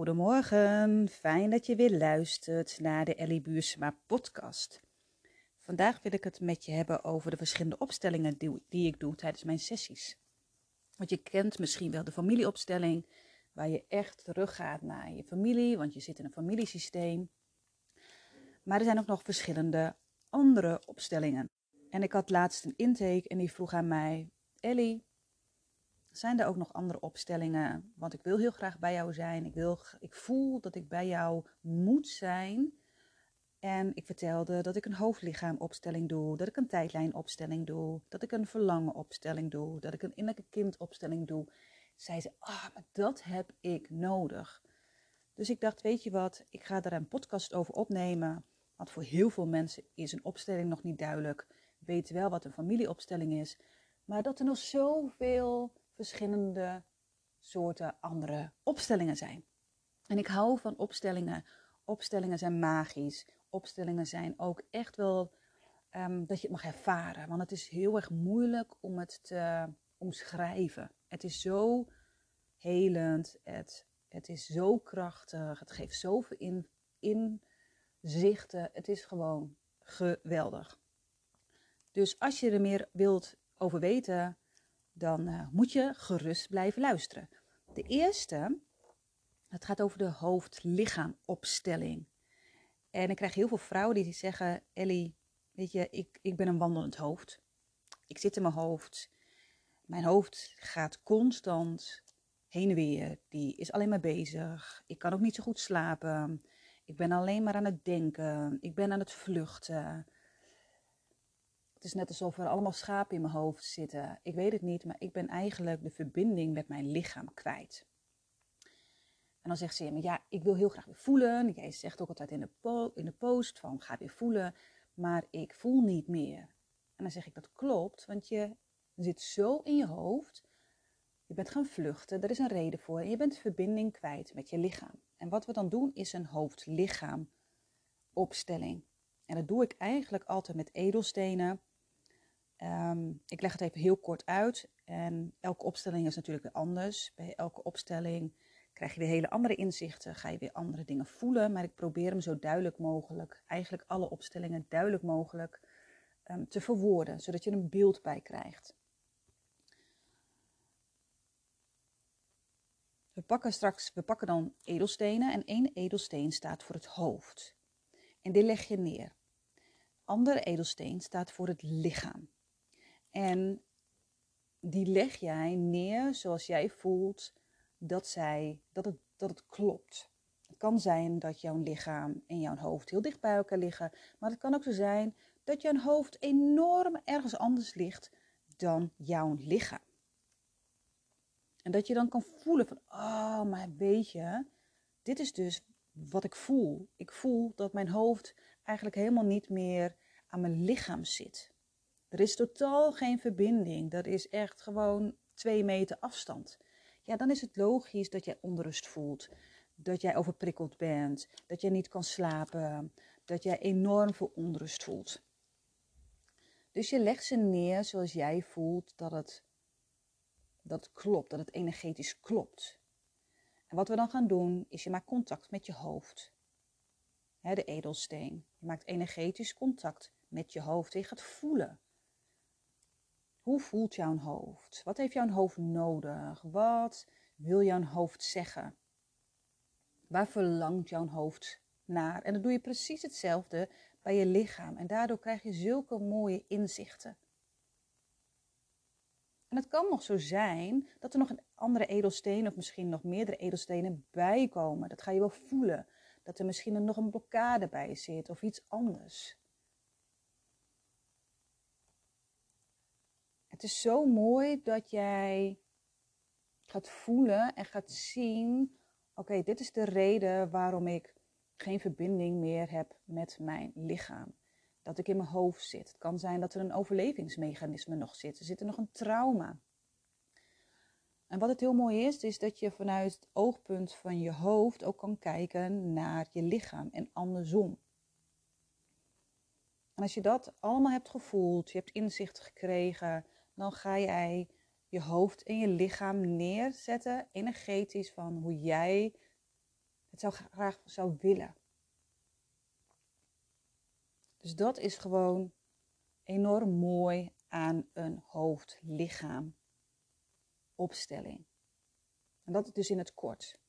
Goedemorgen, fijn dat je weer luistert naar de Ellie Buursma podcast. Vandaag wil ik het met je hebben over de verschillende opstellingen die, ik doe tijdens mijn sessies. Want je kent misschien wel de familieopstelling, waar je echt teruggaat naar je familie, want je zit in een familiesysteem. Maar er zijn ook nog verschillende andere opstellingen. En ik had laatst een intake en die vroeg aan mij, Ellie, zijn er ook nog andere opstellingen? Want ik wil heel graag bij jou zijn. Ik, wil, ik voel dat ik bij jou moet zijn. En ik vertelde dat ik een hoofdlichaamopstelling doe, dat ik een tijdlijnopstelling doe, dat ik een verlangenopstelling doe, dat ik een innerlijke kindopstelling doe. Zei ze, ah, maar dat heb ik nodig. Dus ik dacht, weet je wat, ik ga daar een podcast over opnemen. Want voor heel veel mensen is een opstelling nog niet duidelijk. Weten wel wat een familieopstelling is. Maar dat er nog zoveel verschillende soorten andere opstellingen zijn. En ik hou van opstellingen. Opstellingen zijn magisch. Opstellingen zijn ook echt wel um, dat je het mag ervaren. Want het is heel erg moeilijk om het te omschrijven. Het is zo helend. Het, het is zo krachtig. Het geeft zoveel in, inzichten. Het is gewoon geweldig. Dus als je er meer wilt over weten, dan uh, moet je gerust blijven luisteren. De eerste, het gaat over de hoofd-lichaam-opstelling. En ik krijg heel veel vrouwen die zeggen: Ellie, weet je, ik, ik ben een wandelend hoofd. Ik zit in mijn hoofd. Mijn hoofd gaat constant heen en weer. Die is alleen maar bezig. Ik kan ook niet zo goed slapen. Ik ben alleen maar aan het denken. Ik ben aan het vluchten. Het is net alsof er allemaal schapen in mijn hoofd zitten. Ik weet het niet, maar ik ben eigenlijk de verbinding met mijn lichaam kwijt. En dan zegt ze, ja, ik wil heel graag weer voelen. Jij zegt ook altijd in de, in de post van, ga weer voelen. Maar ik voel niet meer. En dan zeg ik, dat klopt, want je zit zo in je hoofd. Je bent gaan vluchten, er is een reden voor. En je bent verbinding kwijt met je lichaam. En wat we dan doen, is een hoofd-lichaam opstelling. En dat doe ik eigenlijk altijd met edelstenen. Ehm, ik leg het even heel kort uit. En elke opstelling is natuurlijk weer anders. Bij elke opstelling krijg je weer hele andere inzichten. Ga je weer andere dingen voelen. Maar ik probeer hem zo duidelijk mogelijk, eigenlijk alle opstellingen duidelijk mogelijk um, te verwoorden. Zodat je een beeld bij krijgt. We pakken straks, we pakken dan edelstenen. En één edelsteen staat voor het hoofd. En die leg je neer. Andere edelsteen staat voor het lichaam. En die leg jij neer zoals jij voelt dat, zij, dat, het, dat het klopt. Het kan zijn dat jouw lichaam en jouw hoofd heel dicht bij elkaar liggen. Maar het kan ook zo zijn dat jouw hoofd enorm ergens anders ligt dan jouw lichaam. En dat je dan kan voelen van, oh, maar weet je, dit is dus wat ik voel. Ik voel dat mijn hoofd eigenlijk helemaal niet meer aan mijn lichaam zit. Er is totaal geen verbinding. Dat is echt gewoon twee meter afstand. Ja, dan is het logisch dat jij onrust voelt. Dat jij overprikkeld bent. Dat jij niet kan slapen. Dat jij enorm veel onrust voelt. Dus je legt ze neer zoals jij voelt dat het, dat klopt. Dat het energetisch klopt. En wat we dan gaan doen, is je maakt contact met je hoofd. de edelsteen. Je maakt energetisch contact met je hoofd. En je gaat voelen. Hoe voelt jouw hoofd? Wat heeft jouw hoofd nodig? Wat wil jouw hoofd zeggen? Waar verlangt jouw hoofd naar? En dan doe je precies hetzelfde bij je lichaam. En daardoor krijg je zulke mooie inzichten. En het kan nog zo zijn dat er nog een andere edelsteen of misschien nog meerdere edelstenen bij komen. Dat ga je wel voelen. Dat er misschien nog een blokkade bij zit of iets anders. Het is zo mooi dat jij gaat voelen en gaat zien: oké, dit is de reden waarom ik geen verbinding meer heb met mijn lichaam. Dat ik in mijn hoofd zit. Het kan zijn dat er een overlevingsmechanisme nog zit. Er zit er nog een trauma. En wat het heel mooi is, is dat je vanuit het oogpunt van je hoofd ook kan kijken naar je lichaam en andersom. En als je dat allemaal hebt gevoeld, je hebt inzicht gekregen, dan ga jij je hoofd en je lichaam neerzetten, energetisch, van hoe jij het zou graag zou willen. Dus dat is gewoon enorm mooi aan een hoofd-lichaam opstelling. En dat dus in het kort.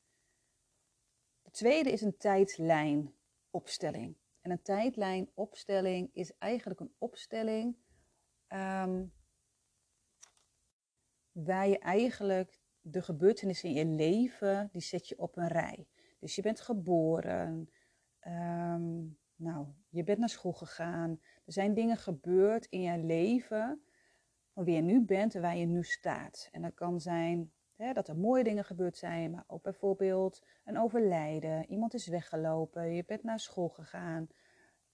De tweede is een tijdlijnopstelling. En een tijdlijnopstelling is eigenlijk een opstelling ehm, waar je eigenlijk de gebeurtenissen in je leven, die zet je op een rij. Dus je bent geboren, ehm, nou, je bent naar school gegaan. Er zijn dingen gebeurd in je leven van wie je nu bent en waar je nu staat. En dat kan zijn hè, dat er mooie dingen gebeurd zijn, maar ook bijvoorbeeld een overlijden. Iemand is weggelopen, je bent naar school gegaan,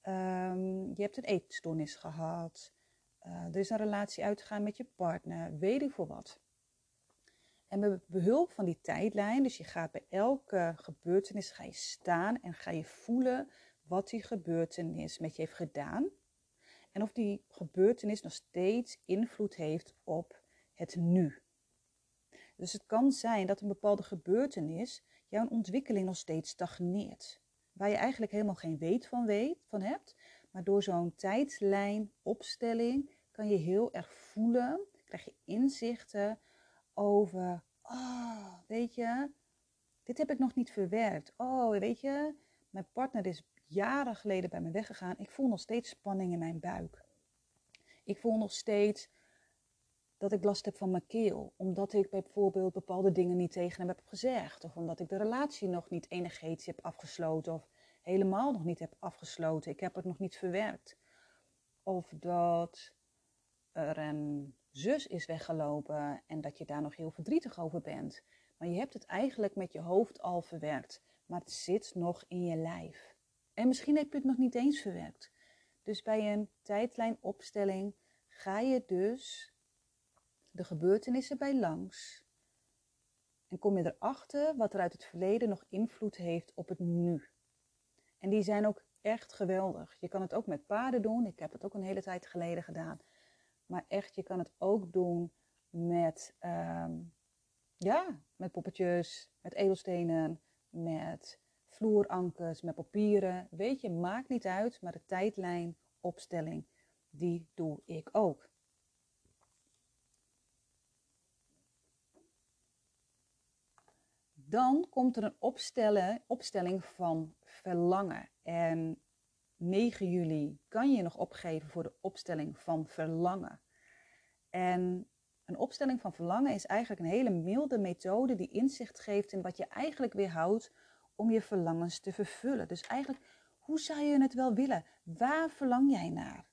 ehm, je hebt een eetstoornis gehad. Uh, er is een relatie uitgegaan met je partner, weet ik voor wat. En met behulp van die tijdlijn, dus je gaat bij elke gebeurtenis ga je staan en ga je voelen wat die gebeurtenis met je heeft gedaan. En of die gebeurtenis nog steeds invloed heeft op het nu. Dus het kan zijn dat een bepaalde gebeurtenis jouw ontwikkeling nog steeds stagneert. Waar je eigenlijk helemaal geen weet van, weet, van hebt. Maar door zo'n tijdlijn, opstelling, kan je heel erg voelen, krijg je inzichten over, oh, weet je, dit heb ik nog niet verwerkt. Oh, weet je, mijn partner is jaren geleden bij me weggegaan. Ik voel nog steeds spanning in mijn buik. Ik voel nog steeds dat ik last heb van mijn keel. Omdat ik bijvoorbeeld bepaalde dingen niet tegen hem heb gezegd. Of omdat ik de relatie nog niet energetisch heb afgesloten. Of helemaal nog niet heb afgesloten. Ik heb het nog niet verwerkt. Of dat er een zus is weggelopen en dat je daar nog heel verdrietig over bent. Maar je hebt het eigenlijk met je hoofd al verwerkt. Maar het zit nog in je lijf. En misschien heb je het nog niet eens verwerkt. Dus bij een tijdlijnopstelling ga je dus de gebeurtenissen bij langs. En kom je erachter wat er uit het verleden nog invloed heeft op het nu. En die zijn ook echt geweldig. Je kan het ook met paarden doen. Ik heb het ook een hele tijd geleden gedaan. Maar echt, je kan het ook doen met, um, ja, met poppetjes, met edelstenen, met vloerankers, met papieren. Weet je, maakt niet uit, maar de tijdlijn, opstelling, die doe ik ook. Dan komt er een opstellen, opstelling van verlangen. En 9 juli kan je nog opgeven voor de opstelling van verlangen. En een opstelling van verlangen is eigenlijk een hele milde methode die inzicht geeft in wat je eigenlijk weerhoudt om je verlangens te vervullen. Dus eigenlijk, hoe zou je het wel willen? Waar verlang jij naar?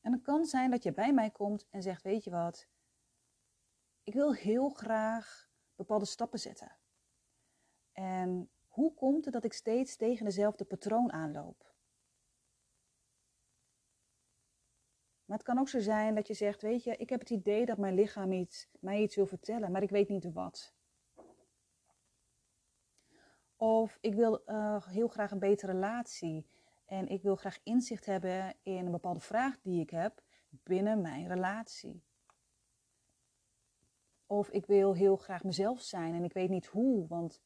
En het kan zijn dat je bij mij komt en zegt: Weet je wat, ik wil heel graag bepaalde stappen zetten. En hoe komt het dat ik steeds tegen dezelfde patroon aanloop? Maar het kan ook zo zijn dat je zegt, weet je, ik heb het idee dat mijn lichaam iets, mij iets wil vertellen, maar ik weet niet wat. Of ik wil uh, heel graag een betere relatie en ik wil graag inzicht hebben in een bepaalde vraag die ik heb binnen mijn relatie. Of ik wil heel graag mezelf zijn en ik weet niet hoe, want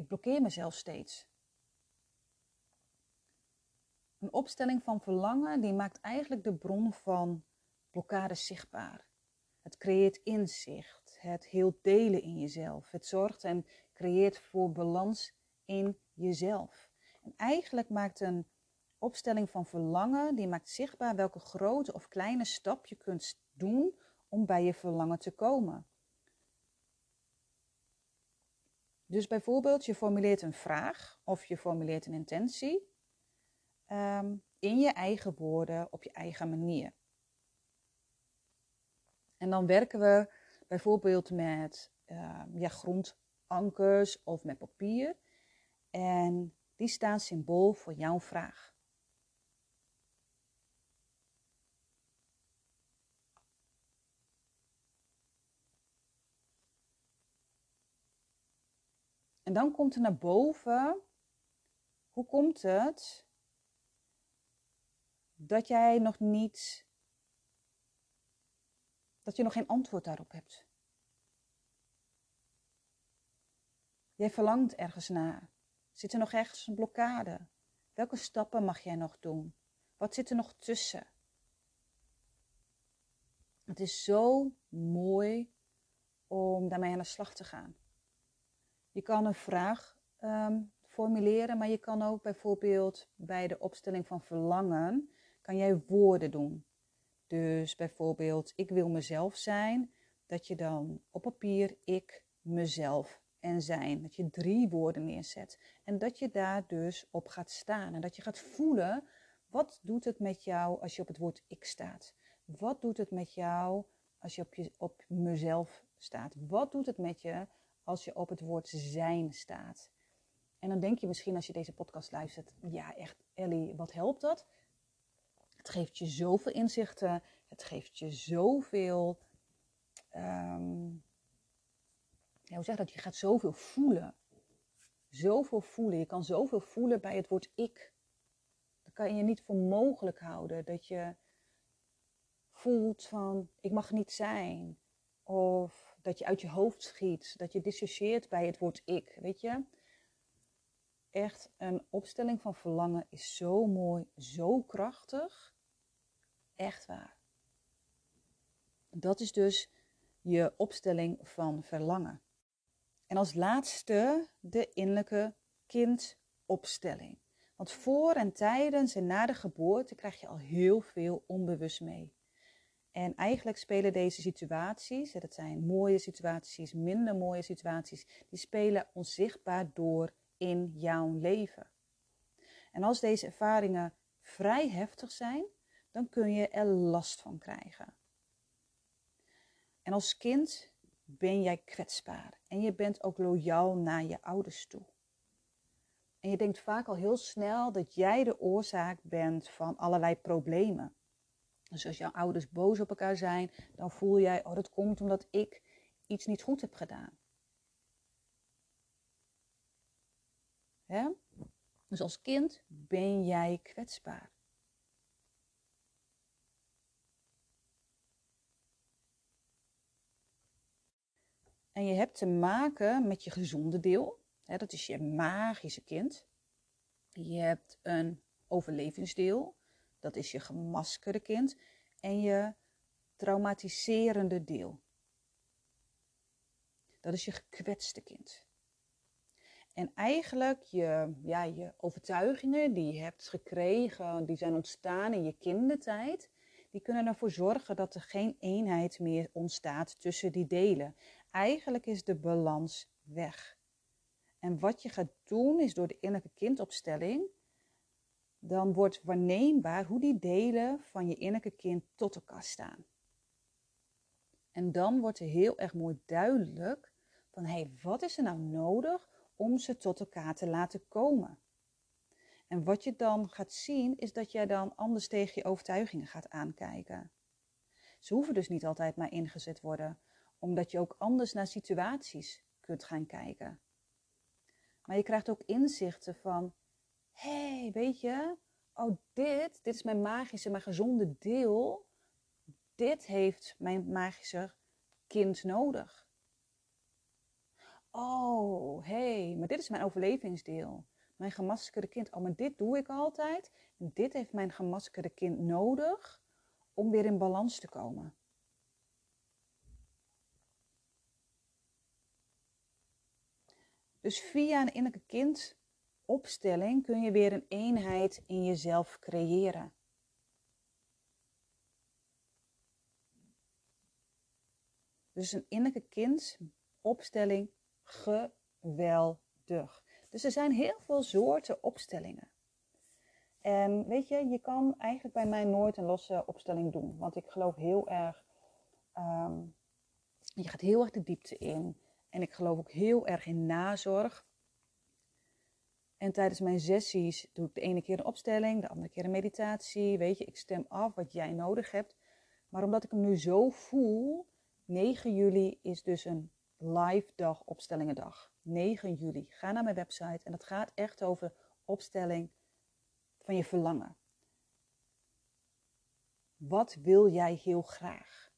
ik blokkeer mezelf steeds. Een opstelling van verlangen die maakt eigenlijk de bron van blokkade zichtbaar. Het creëert inzicht, het heel delen in jezelf. Het zorgt en creëert voor balans in jezelf. En eigenlijk maakt een opstelling van verlangen, die maakt zichtbaar welke grote of kleine stap je kunt doen om bij je verlangen te komen. Dus bijvoorbeeld, je formuleert een vraag of je formuleert een intentie Ehm, in je eigen woorden, op je eigen manier. En dan werken we bijvoorbeeld met uh, ja, grondankers of met papier. En die staan symbool voor jouw vraag. En dan komt er naar boven, hoe komt het dat jij nog niet, dat je nog geen antwoord daarop hebt. Jij verlangt ergens naar. Zit er nog ergens een blokkade? Welke stappen mag jij nog doen? Wat zit er nog tussen? Het is zo mooi om daarmee aan de slag te gaan. Je kan een vraag ehm, formuleren, maar je kan ook bijvoorbeeld bij de opstelling van verlangen, kan jij woorden doen. Dus bijvoorbeeld, ik wil mezelf zijn, dat je dan op papier ik, mezelf en zijn. Dat je drie woorden neerzet. En dat je daar dus op gaat staan. En dat je gaat voelen, wat doet het met jou als je op het woord ik staat? Wat doet het met jou als je op, je, op mezelf staat? Wat doet het met je als je op het woord zijn staat? En dan denk je misschien als je deze podcast luistert, ja echt Ellie, wat helpt dat? Het geeft je zoveel inzichten, het geeft je zoveel, ja, hoe zeg dat? Je gaat zoveel voelen. Zoveel voelen. Je kan zoveel voelen bij het woord ik. Dan kan je niet voor mogelijk houden dat je voelt van ik mag niet zijn. Of dat je uit je hoofd schiet. Dat je dissocieert bij het woord ik. Weet je? Echt een opstelling van verlangen is zo mooi, zo krachtig. Echt waar. Dat is dus je opstelling van verlangen. En als laatste de innerlijke kindopstelling. Want voor en tijdens en na de geboorte krijg je al heel veel onbewust mee. En eigenlijk spelen deze situaties, dat zijn mooie situaties, minder mooie situaties, die spelen onzichtbaar door in jouw leven. En als deze ervaringen vrij heftig zijn, dan kun je er last van krijgen. En als kind ben jij kwetsbaar en je bent ook loyaal naar je ouders toe. En je denkt vaak al heel snel dat jij de oorzaak bent van allerlei problemen. Dus als jouw ouders boos op elkaar zijn, dan voel jij, oh dat komt omdat ik iets niet goed heb gedaan. Hè? Dus als kind ben jij kwetsbaar. En je hebt te maken met je gezonde deel. Hè, dat is je magische kind. Je hebt een overlevingsdeel. Dat is je gemaskerde kind. En je traumatiserende deel. Dat is je gekwetste kind. En eigenlijk je, ja, je overtuigingen die je hebt gekregen, die zijn ontstaan in je kindertijd, die kunnen ervoor zorgen dat er geen eenheid meer ontstaat tussen die delen. Eigenlijk is de balans weg. En wat je gaat doen is door de innerlijke kindopstelling, dan wordt waarneembaar hoe die delen van je innerlijke kind tot elkaar staan. En dan wordt er heel erg mooi duidelijk van hé, hey, wat is er nou nodig om ze tot elkaar te laten komen? En wat je dan gaat zien is dat jij dan anders tegen je overtuigingen gaat aankijken. Ze hoeven dus niet altijd maar ingezet worden, omdat je ook anders naar situaties kunt gaan kijken. Maar je krijgt ook inzichten van, hé, hey, weet je, oh dit, dit is mijn magische, maar gezonde deel. Dit heeft mijn magische kind nodig. Oh, hé, hey, maar dit is mijn overlevingsdeel. Mijn gemaskerde kind. Oh, maar dit doe ik altijd. Dit heeft mijn gemaskerde kind nodig om weer in balans te komen. Dus via een innerlijke kindopstelling kun je weer een eenheid in jezelf creëren. Dus een innerlijke kindopstelling geweldig. Dus er zijn heel veel soorten opstellingen. En weet je, je kan eigenlijk bij mij nooit een losse opstelling doen. Want ik geloof heel erg, ehm, je gaat heel erg de diepte in. En ik geloof ook heel erg in nazorg. En tijdens mijn sessies doe ik de ene keer een opstelling, de andere keer een meditatie. Weet je, ik stem af wat jij nodig hebt. Maar omdat ik hem nu zo voel, 9 juli is dus een live dag, opstellingendag. 9 juli. Ga naar mijn website en dat gaat echt over opstelling van je verlangen. Wat wil jij heel graag?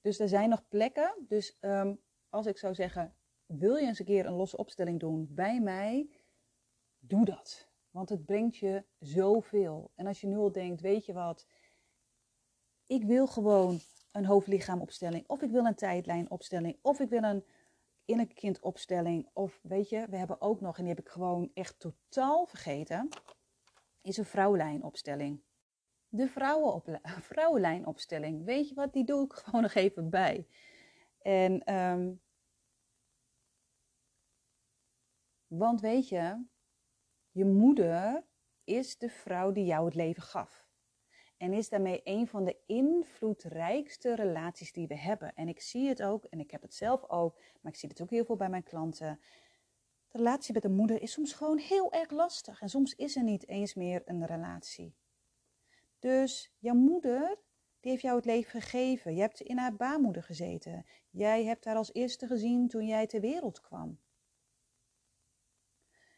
Dus er zijn nog plekken. Dus ehm, als ik zou zeggen, wil je eens een keer een losse opstelling doen bij mij? Doe dat. Want het brengt je zoveel. En als je nu al denkt, weet je wat, ik wil gewoon een hoofdlichaamopstelling, of ik wil een tijdlijnopstelling, of ik wil een innerlijke kindopstelling, of weet je, we hebben ook nog, en die heb ik gewoon echt totaal vergeten, is een vrouwenlijnopstelling. De vrouwenlijnopstelling, weet je wat, die doe ik gewoon nog even bij. En, um, want weet je, je moeder is de vrouw die jou het leven gaf. En is daarmee een van de invloedrijkste relaties die we hebben. En ik zie het ook, en ik heb het zelf ook, maar ik zie het ook heel veel bij mijn klanten. De relatie met de moeder is soms gewoon heel erg lastig. En soms is er niet eens meer een relatie. Dus jouw moeder, die heeft jou het leven gegeven. Je hebt in haar baarmoeder gezeten. Jij hebt haar als eerste gezien toen jij ter wereld kwam.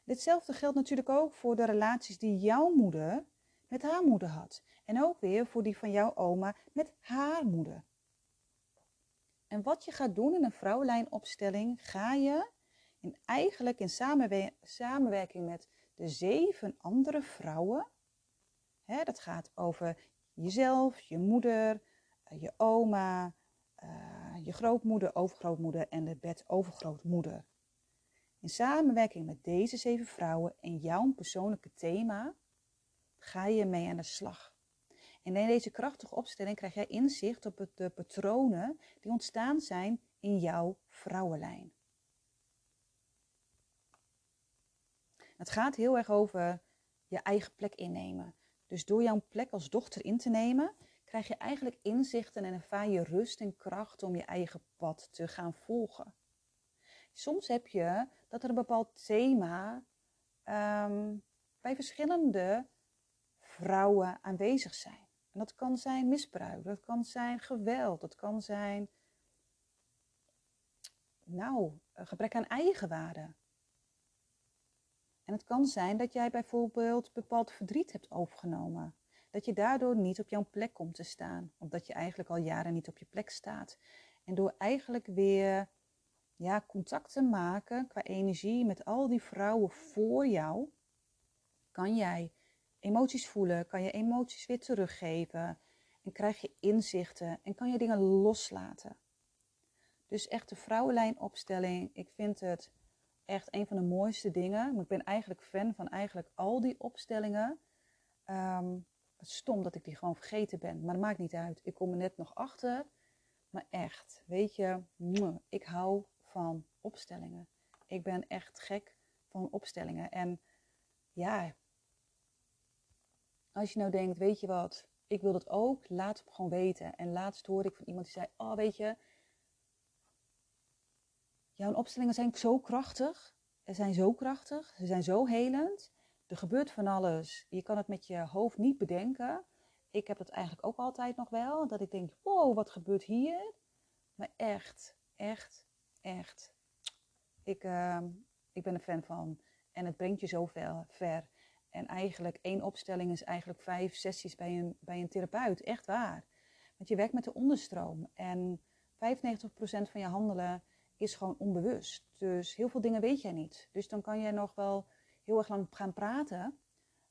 Ditzelfde geldt natuurlijk ook voor de relaties die jouw moeder met haar moeder had. En ook weer voor die van jouw oma met haar moeder. En wat je gaat doen in een vrouwenlijnopstelling, ga je in, eigenlijk in samenwerking met de zeven andere vrouwen. Hè, dat gaat over jezelf, je moeder, eh, je oma, uh, je grootmoeder, overgrootmoeder en de bedovergrootmoeder. In samenwerking met deze zeven vrouwen en jouw persoonlijke thema ga je mee aan de slag. En in deze krachtige opstelling krijg jij inzicht op de patronen die ontstaan zijn in jouw vrouwenlijn. Het gaat heel erg over je eigen plek innemen. Dus door jouw plek als dochter in te nemen, krijg je eigenlijk inzichten en ervaar je rust en kracht om je eigen pad te gaan volgen. Soms heb je dat er een bepaald thema um, bij verschillende vrouwen aanwezig zijn. En dat kan zijn misbruik, dat kan zijn geweld, dat kan zijn, nou, gebrek aan eigenwaarde. En het kan zijn dat jij bijvoorbeeld bepaald verdriet hebt overgenomen. Dat je daardoor niet op jouw plek komt te staan. Omdat je eigenlijk al jaren niet op je plek staat. En door eigenlijk weer ja, contact te maken qua energie met al die vrouwen voor jou, kan jij emoties voelen, kan je emoties weer teruggeven en krijg je inzichten en kan je dingen loslaten. Dus echt de vrouwenlijnopstelling, ik vind het echt een van de mooiste dingen. Ik ben eigenlijk fan van eigenlijk al die opstellingen. Um, het stom dat ik die gewoon vergeten ben, maar dat maakt niet uit. Ik kom er net nog achter. Maar echt, weet je, ik hou van opstellingen. Ik ben echt gek van opstellingen. En ja, als je nou denkt, weet je wat, ik wil dat ook, laat het gewoon weten. En laatst hoorde ik van iemand die zei, oh weet je, jouw opstellingen zijn zo krachtig. Ze zijn zo krachtig, ze zijn zo helend. Er gebeurt van alles. Je kan het met je hoofd niet bedenken. Ik heb het eigenlijk ook altijd nog wel. Dat ik denk, wow, wat gebeurt hier? Maar echt, echt, echt. Ik, uh, ik ben een fan van. En het brengt je zo ver. En eigenlijk één opstelling is eigenlijk vijf sessies bij een, bij een therapeut. Echt waar. Want je werkt met de onderstroom. En 95% van je handelen is gewoon onbewust. Dus heel veel dingen weet jij niet. Dus dan kan je nog wel heel erg lang gaan praten.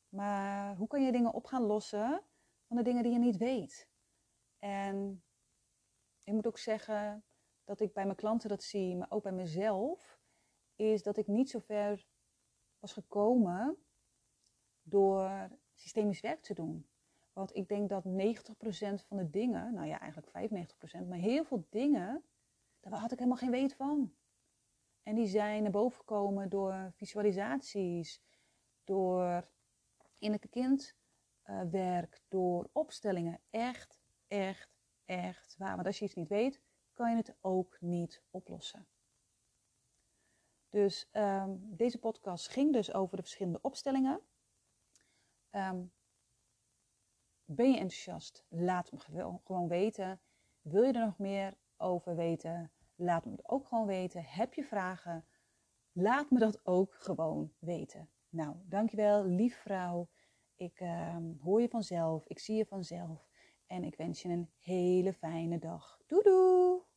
Maar hoe kan je dingen op gaan lossen van de dingen die je niet weet? En ik moet ook zeggen dat ik bij mijn klanten dat zie, maar ook bij mezelf, is dat ik niet zo ver was gekomen door systemisch werk te doen. Want ik denk dat 90% van de dingen, nou ja, eigenlijk 95%, maar heel veel dingen, daar had ik helemaal geen weet van. En die zijn naar boven gekomen door visualisaties, door innerlijke kindwerk, door opstellingen. Echt, echt, echt waar. Want als je iets niet weet, kan je het ook niet oplossen. Dus um, deze podcast ging dus over de verschillende opstellingen. Um, ben je enthousiast? Laat me gewoon weten. Wil je er nog meer over weten? Laat me het ook gewoon weten. Heb je vragen? Laat me dat ook gewoon weten. Nou, dankjewel, lief vrouw. Ik uh, hoor je vanzelf. Ik zie je vanzelf. En ik wens je een hele fijne dag. Doei doei!